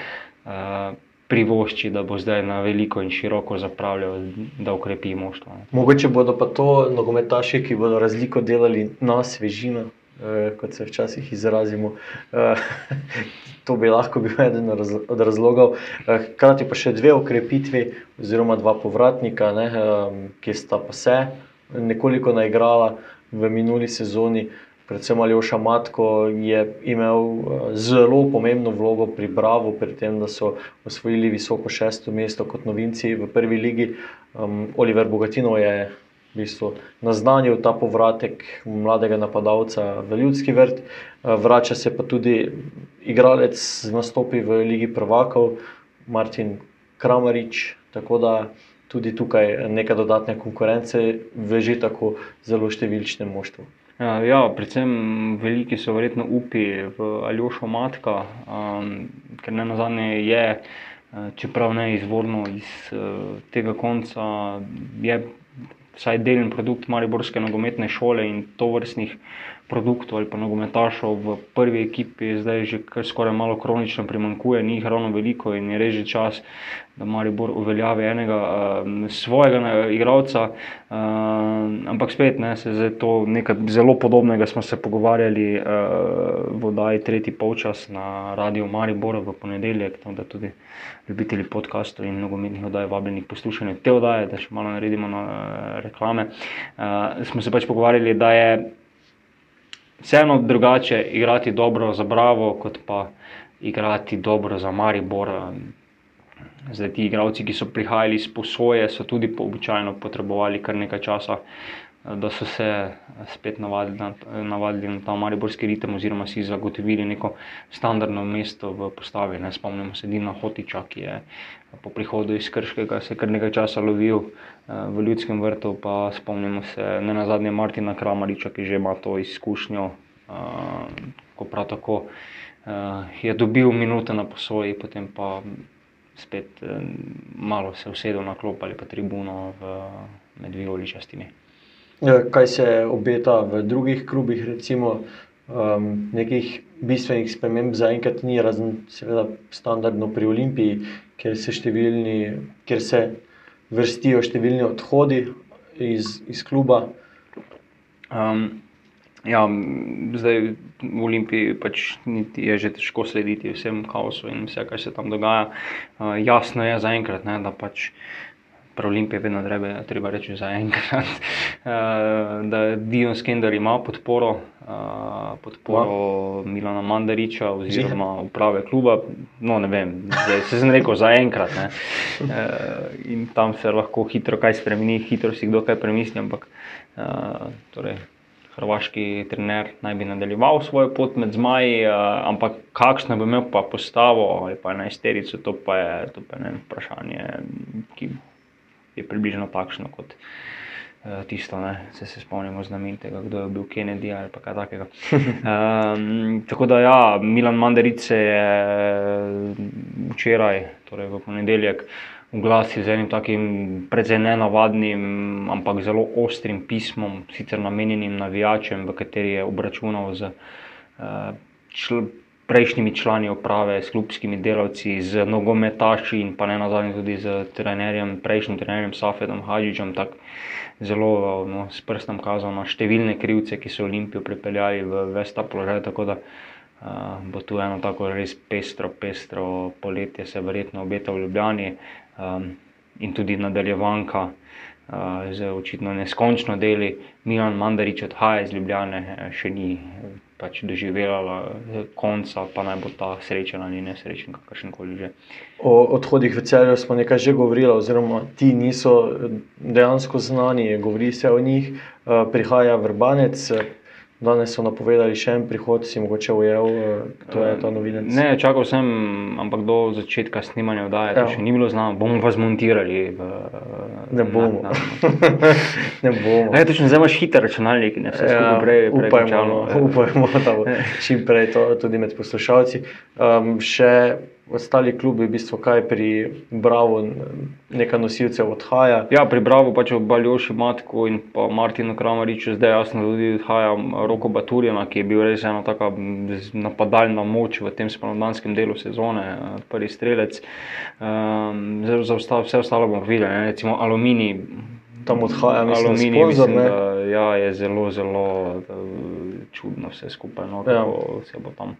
Uh, privošči, da bo zdaj na veliko in široko zapravljal, da ukrepi moštvo. Mogoče bodo pa to nogometaši, ki bodo razliko delali na svežino, eh, kot se včasih izrazimo. Eh, [LAUGHS] to bi lahko bil eden od razlogov. Eh, Hkrati pa še dve okrepitvi, oziroma dva povratnika, ne, eh, ki sta pa se nekoliko naigrala v minuli sezoni. Predvsem Aljoša Matko je imel eh, zelo pomembno vlogo pri Bravo, pri tem, da so osvojili visoko šesto mesto kot novinci v prvi ligi. Um, Oliver Bogatino je v bistvu naznanil ta povratek mladega napadalca v ljudski vrt, Eh, vrača se pa tudi igralec z nastopi v Ligi prvakov, Martin Kramarič. Tako da tudi tukaj neka dodatna konkurence v že tako zelo številčnem moštvu. Ja, ja, predvsem veliki so verjetno upi v Aljošo Matka, um, ker ne nazadnje je, eh, čeprav ne izvorno iz uh, tega konca, je vsaj delen produkt Mariborske nogometne šole in to vrstnih produktov ali pa nogometašov v prvi ekipi zdaj že kar skoraj malo kronično primankuje, ni jih ravno veliko in je res že čas, da Maribor uveljavi enega uh, svojega igralca. Uh, ampak spet ne, se zdaj to nekaj zelo podobnega smo se pogovarjali uh, v oddaji tretji polčas na radiju Maribor v ponedeljek, tam da tudi ljubitelji podkastov in nogometnih oddaj vabljeni k poslušanju te oddaje, da še malo naredimo na uh, reklame. Uh, smo se pač pogovarjali, da je vseeno drugače igrati dobro za Bravo, kot pa igrati dobro za Maribor. Zdaj, ti igravci, ki so prihajali iz posoje, so tudi po običajno potrebovali kar nekaj časa, da so se spet navadili na, navadili na ta mariborski ritem, oziroma si zagotovili neko standardno mesto v postavi. Ne spomnimo se Dina Hotiča, ki je po prihodu iz Krškega se kar nekaj časa lovil v ljudskem vrtu, pa spomnimo se ne na zadnje Martina Kramariča, ki že ima to izkušnjo, ko prav tako je dobil minute na posoji, potem pa spet malo se usedel na klop ali pa tribuno v, med vijoličastimi. Ja, kaj se obeta v drugih klubih, recimo, um, nekih bistvenih sprememb zaenkrat ni, razen seveda standardno pri Olimpiji, kjer se, številni, kjer se vrstijo številni odhodi iz, iz kluba. Um, ja, zdaj v Olimpiji pač je že težko slediti vsem kaosu in vse, kar se tam dogaja. Uh, jasno je zaenkrat, da pač pri Olimpiji vedno treba, treba reči zaenkrat, uh, [LAUGHS] da Dion Skender ima podporo, uh, podporo Milana Mandariča oziroma uprave kluba. No, ne vem, zdaj se sem rekel zaenkrat. Ne. Uh, in tam se lahko hitro kaj spremeni, hitro si kdo kaj premisli, ampak uh, torej, hrvaški trener naj bi nadaljeval svojo pot med zmaji, ampak kakšno bi imel pa postavo ali pa enajsterico, to pa je, to pa je ne, vprašanje, ki je približno takšno kot uh, tisto, ne, se, se spomnimo znamenitega, kdo je bil Kennedy ali kaj takega. [LAUGHS] um, tako da ja, Milan Mandarice je včeraj, torej v ponedeljek, oglasil z enim takim precej nenavadnim, ampak zelo ostrim pismom, sicer namenjenim navijačem, v kateri je obračunal z uh, čl prejšnjimi člani uprave, s klubskimi delavci, z nogometaši in pa ne nazadnje tudi z trenerjem, prejšnjim trenerjem Safedom Hadžičem. Zelo no, s prstom kazal na številne krivce, ki so Olimpijo pripeljali v vesta položaj. Tako da uh, bo tu eno tako res pestro, pestro poletje, se verjetno obeta v Ljubljani um, in tudi nadaljevanka z očitno neskončno deli. Milan Mandarič odhaja iz Ljubljane, še ni pač doživela konca, pa naj bo ta srečen ali nesrečen, kakršen koli že. O odhodih v celju smo nekaj že govorili, oziroma ti niso dejansko znani, govori se o njih, prihaja vrbanec. Danes so napovedali še en prihod, si mogoče ujel, to je ta novinec. Ne, čakal sem, ampak do začetka snemanja oddaje, to še ni bilo znano, bomo pa zmontirali. V, ne bomo. Na, na, [LAUGHS] ne bomo. Ne, točno, zdaj imaš hiter računalnik, ne vse skupaj prej, prej upajmo, končano. no, [LAUGHS] upajmo, da bo [LAUGHS] čim prej to tudi med poslušalci. Um, še ostali klubi, v bistvu kaj pri Bravo, nekaj nosilcev odhaja. Ja, pri Bravo pač ob Baljoši Matku in pa Martinu Kramariču zdaj jasno tudi odhaja Roko Baturjana, ki je bil res ena taka napadalna moč v tem spomladanskem delu sezone, prvi strelec. Um, za osta, vse ostalo bomo videli, ne, recimo Aluminij. Tam odhaja, mislim, Aluminij, sponzor, mislim, da ja, je zelo, zelo eh, čudno vse skupaj, no, Ja. kako se bo tam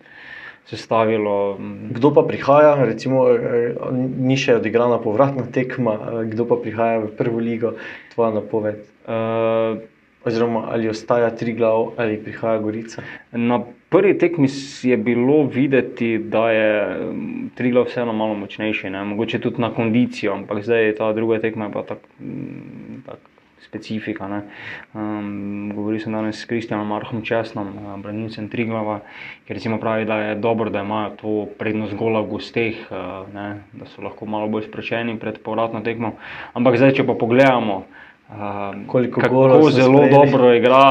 sestavilo. Kdo pa prihaja, recimo, eh, ni še odigrana povratna tekma, eh, kdo pa prihaja v prvo ligo, tvoja napoved? Uh, Oziroma, ali ostaja tri glav ali prihaja Gorica? Na prvi tekmi je bilo videti, da je mm, Triglav vseeno malo močnejši, ne? mogoče tudi na kondicijo, ampak zdaj je ta druga tekma pa tako tak specifika. ne. Um, govoril sem danes s Kristjanom Marhom Česnom, eh, branilcem Triglava, ki recimo pravi, da je dobro, da imajo to prednost gola v gosteh, eh, ne? da so lahko malo bolj sproščeni pred povratno tekmo. Ampak zdaj, če pa pogledamo, Um, Koliko kako zelo sprejeli. dobro igra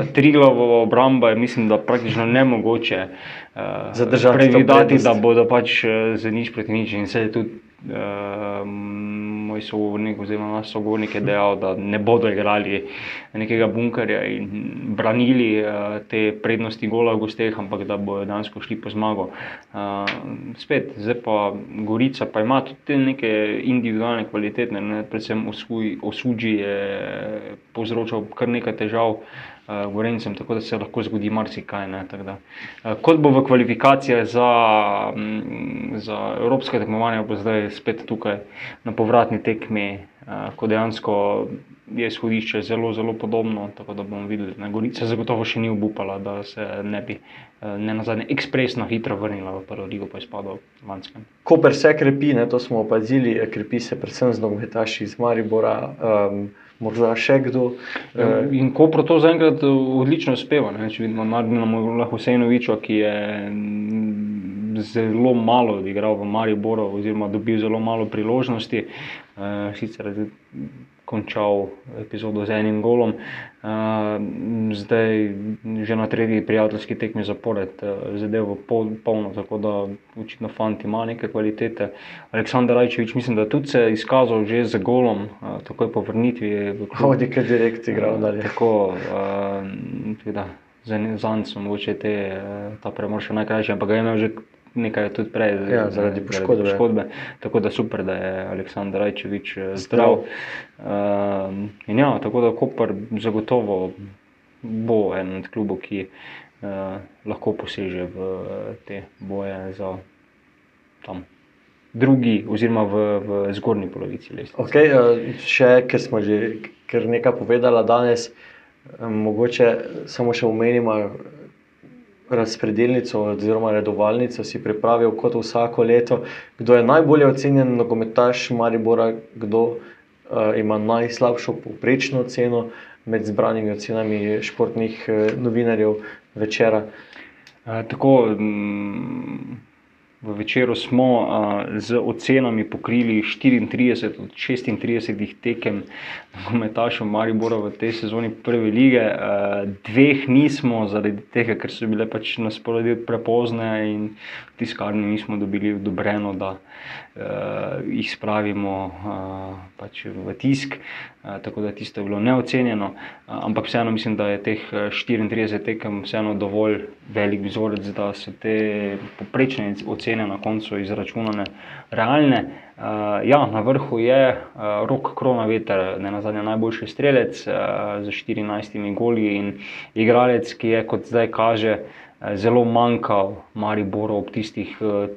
uh, Triglavovo obrambo, je mislim, da praktično nemogoče uh, Zadržati prednost. da bodo pač uh, z nič proti nič. In se je tudi uh, moj sogovornik, oziroma naš sogovornik, je dejal, da ne bodo igrali nekega bunkerja in branili uh, te prednosti gola v gosteh, ampak da bodo dejansko šli po zmago. Uh, spet, zdaj pa Gorica pa ima tudi te neke individualne kvalitete, ne? predvsem Osuj- Osuđi je povzročal kar nekaj težav. Uh, Gorencem, tako da se lahko zgodi marsikaj. ne, uh, kot bo v kvalifikacijah za, mm, za evropske tekmovanja, bo zdaj spet tukaj na povratni tekmi, uh, ko dejansko je izhodišče zelo, zelo podobno. Tako da bomo videli, da Gorica zagotovo še ni obupala, da se ne bi eh, ne na zadnje ekspresno hitro vrnila v prvo ligo, pa je spadal v Lanskem. Koper se krepi, ne, to smo opazili, eh, krepi se predvsem z nogometaši iz Maribora. Um, Morda še kdo. Ja, in ko pro to zaenkrat odlično uspeva. Ne? Če vidimo Marina Husejnoviča, ki je mm, zelo malo odigral v Mariboru, oziroma dobil zelo malo priložnosti, sicer končal epizodo z enim golom, uh, zdaj že na tretji prijateljski tekmi zapored, uh, zadevo pol, polno, tako da očitno fanti ima neke kvalitete. Aleksandar Rajčevič, mislim, da tudi se je izkazal že z golom, uh, takoj po vrnitvi. Hodi, ker je direkt igral dalje. Tako, uh, za zanj so mogoče te, ta premor še najkrajši, ampak ga je imel že nekaj tudi prej, ja, zaradi poškodbe. poškodbe. Tako da super, da je Aleksandr Rajčevič eh, zdrav. Uh, ja, tako da Koper zagotovo bo en od klubov, ki uh, lahko poseže v te boje za tam. Drugi, oziroma v, v zgornji polovici lestvice. Okay, še, ker smo že kar nekaj povedali danes, mogoče samo še omenimo, razpredelnico oziroma redovalnico si pripravil kot vsako leto, kdo je najbolje ocenjen nogometaš Maribora, kdo uh, ima najslabšo povprečno oceno med zbranimi ocenami športnih uh, novinarjev večera. Uh, tako, mm, V večeru smo uh, z ocenami pokrili 34 od 36 tekem nogometašov Maribora v tej sezoni prve lige. Uh, dveh nismo, zaradi tega, ker so bile pač nasporedje prepozne in tiskarni nismo dobili odobreno, da jih spravimo uh, pač v tisk. Uh, tako da tisto je bilo neocenjeno, uh, ampak vseeno mislim, da je teh 34 tekem vseeno dovolj velik vzorec, da so te poprečne ocene na koncu izračunane realne. Uh, ja, na vrhu je uh, rok Krona Veter, ne na zadnje najboljši strelec uh, z 14 goli in igralec, ki je kot zdaj kaže uh, zelo manjkal Mariboru ob tistih uh,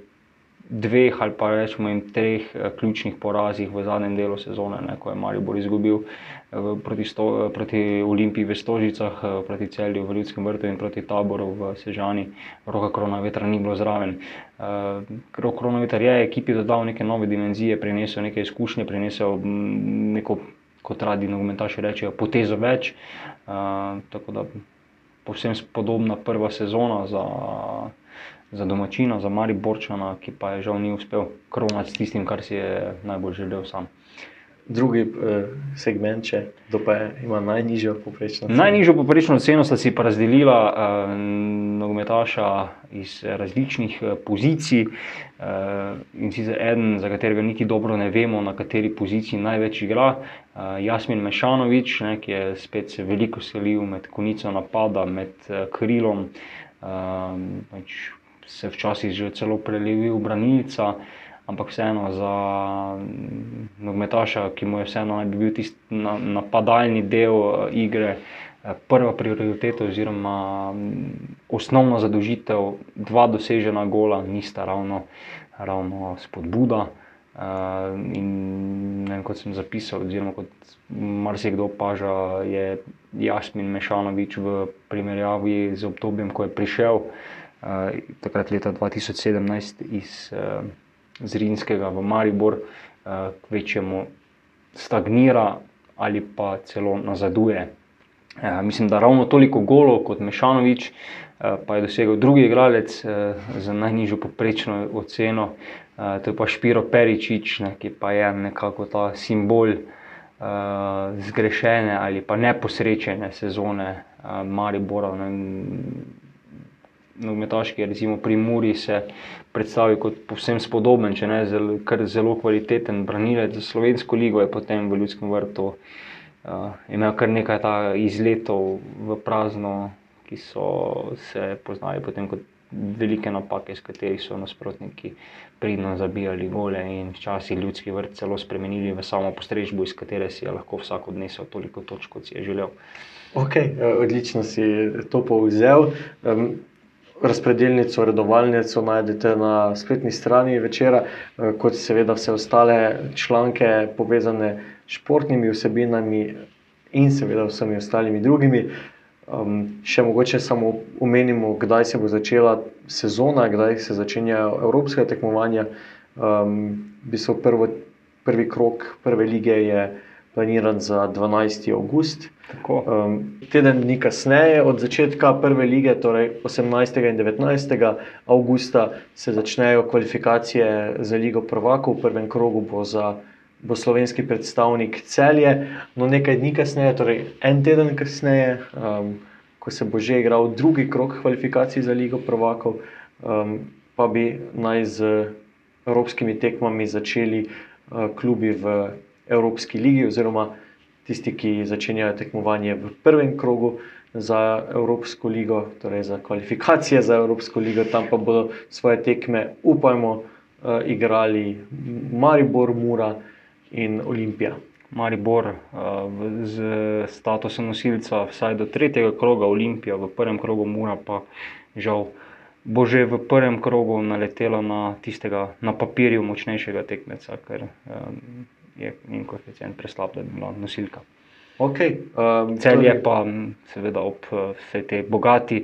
dveh ali pa rečemo in treh uh, ključnih porazih v zadnjem delu sezone, ne, ko je Maribor izgubil uh, proti, sto, proti Olimpiji v Stožicah, proti Celju v Ljudskem vrtu in proti Taboru v Sežani. Roka Krona Vetra ni bilo zraven. Rok Krona Vetra je ekipi dodal neke nove dimenzije, prinesel neke izkušnje, prinesel neko, kot radi nogometaši rečejo, potezo več. Tako da povsem podobna prva sezona za za domačina, za Mari Borčana, ki pa je žal ni uspel kronati s tistim, kar si je najbolj želel sam. Drugi eh, segment, če pa je, ima najnižjo poprečno ceno. Najnižjo poprečno ceno sta si pa razdelila eh, nogometaša iz različnih eh, pozicij. Eh, in sicer en, za katerega niti dobro ne vemo, na kateri poziciji največ igra. Eh, Jasmin Mešanovič, ne, ki je spet se veliko selil med konico napada, med eh, krilom. Eh, se včasih že celo prelevil v branilca, ampak vseeno za mm, nogometaša, ki mu je vseeno naj bi bil tisti napadalni del eh, igre, eh, prva prioriteta oziroma mm, osnovna zadožitev, dva dosežena gola, nista ravno, ravno spodbuda. Uh, in ne, kot sem zapisal, oziroma kot marsikdo opaža, je Jasmin Mešanovič v primerjavi z obdobjem, ko je prišel uh, takrat leta 2017 iz uh, Zrinskega v Maribor, uh, kvečemu stagnira ali pa celo nazaduje. Uh, mislim, da ravno toliko golov kot Mešanovič, pa je dosegel drugi igralec z najnižjo poprečno oceno, to je pa Špiro Peričič, ne, ki pa je nekako ta simbol uh, zgrešene ali pa neposrečene sezone uh, Maribora. Ne, nogometaški, recimo pri Muri, se predstavi kot povsem spodoben, če ne zelo, zelo kvaliteten branilec za slovensko ligo, je potem v Ljudskem vrtu uh, imel kar nekaj izletov v prazno, ki so se poznali potem kot velike napake, s katerih so nasprotniki pridno zabijali gole in včasih ljudski vrt celo spremenili v samo postrežbo, iz katere si je lahko vsak odnesel toliko točk, kot si je želel. Ok, odlično si to povzel. Um, razpredelnico, redovalnico najdete na spletni strani večera, eh, kot seveda vse ostale članke povezane s športnimi vsebinami. in seveda vsemi ostalimi drugimi. Um, še mogoče samo omenimo, kdaj se bo začela sezona, kdaj se začenjajo evropske tekmovanja. Um, bistvo prvo, prvi krok prve lige je planiran za 12. august. Um, teden dni kasneje, od začetka prve lige, torej 18. in 19. augusta, se začnejo kvalifikacije za Ligo Prvakov. V prvem krogu bo za bo slovenski predstavnik celje, no nekaj dni kasneje, torej en teden kasneje, um, ko se bo že igral drugi krok kvalifikacij za Ligo Prvakov, um, pa bi naj z evropskimi tekmami začeli uh, klubi v Evropski ligi, oziroma tisti, ki začenjajo tekmovanje v prvem krogu. Za Evropsko ligo, torej za kvalifikacije za Evropsko ligo, tam pa bodo svoje tekme, upajmo, uh, igrali Maribor, Mura, in Olimpija. Maribor z statusom nosilca, vsaj do tretjega kroga, Olimpija v prvem krogu, Mura pa žal. Bo že v prvem krogu naletelo na tistega na papirju močnejšega tekmeca, ker um, je njen koeficient preslab, da bi bila nosilka. Okay, um, Cel je pa, seveda, ob vsej tej bogati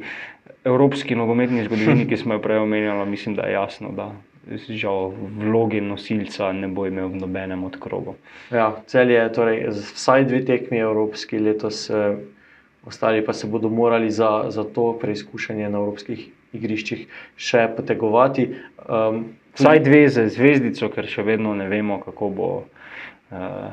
evropski nogometni zgodovini, ki smo jo prej omenjali, mislim, da je jasno, da žal vloge nosilca ne bo imel v nobenem od krogov. Ja, cel je torej vsaj dve tekmi evropski letos, eh, ostali pa se bodo morali za, za to preizkušanje na evropskih igriščih še potegovati. Um, vsaj dve za zvezdico, ker še vedno ne vemo, kako bo. Uh,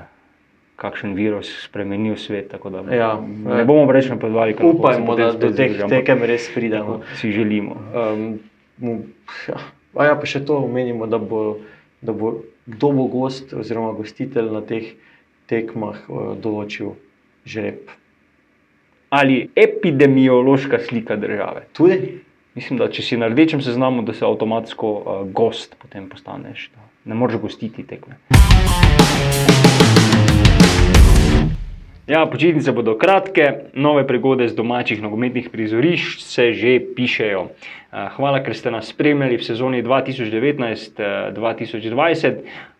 Kakšen virus spremenil svet. Da, ja, ne bomo reči napovedovali, kako. Upajmo, da do teh tekem res pridemo. Si želimo. Um, ja, A ja, pa še to omenimo, da bo, da bo kdo bo gost oziroma gostitelj na teh tekmah uh, določil žreb. Ali epidemiološka slika države. Tudi? Mislim, da če si na rdečem seznamu, da se avtomatsko uh, gost potem postaneš. Da ne moreš gostiti tekme. Ja, počitnice bodo kratke, nove prigode z domačih nogometnih prizorišč se že pišejo. Eh, hvala, ker ste nas spremljali v sezoni 2019-2020.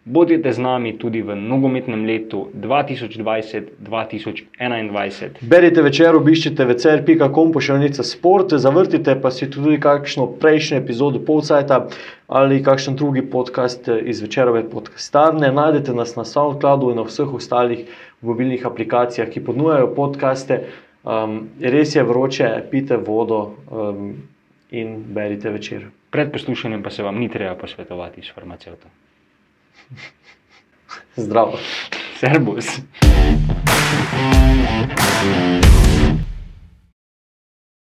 Bodite z nami tudi v nogometnem letu 2020-2021. Berite večer, obiščite večer.com, pošiljnica sport, zavrtite pa si tudi kakšno prejšnjo epizodo Polcajta ali kakšen drugi podcast iz večerove podcastarne. Najdete nas na SoundCloudu in na vseh ostalih mobilnih aplikacijah, ki ponujajo podcaste. Um, res je vroče, pite vodo. Um, in berite večer. Pred poslušanjem pa se vam ni treba posvetovati s farmacevtom. Zdravo. Servus.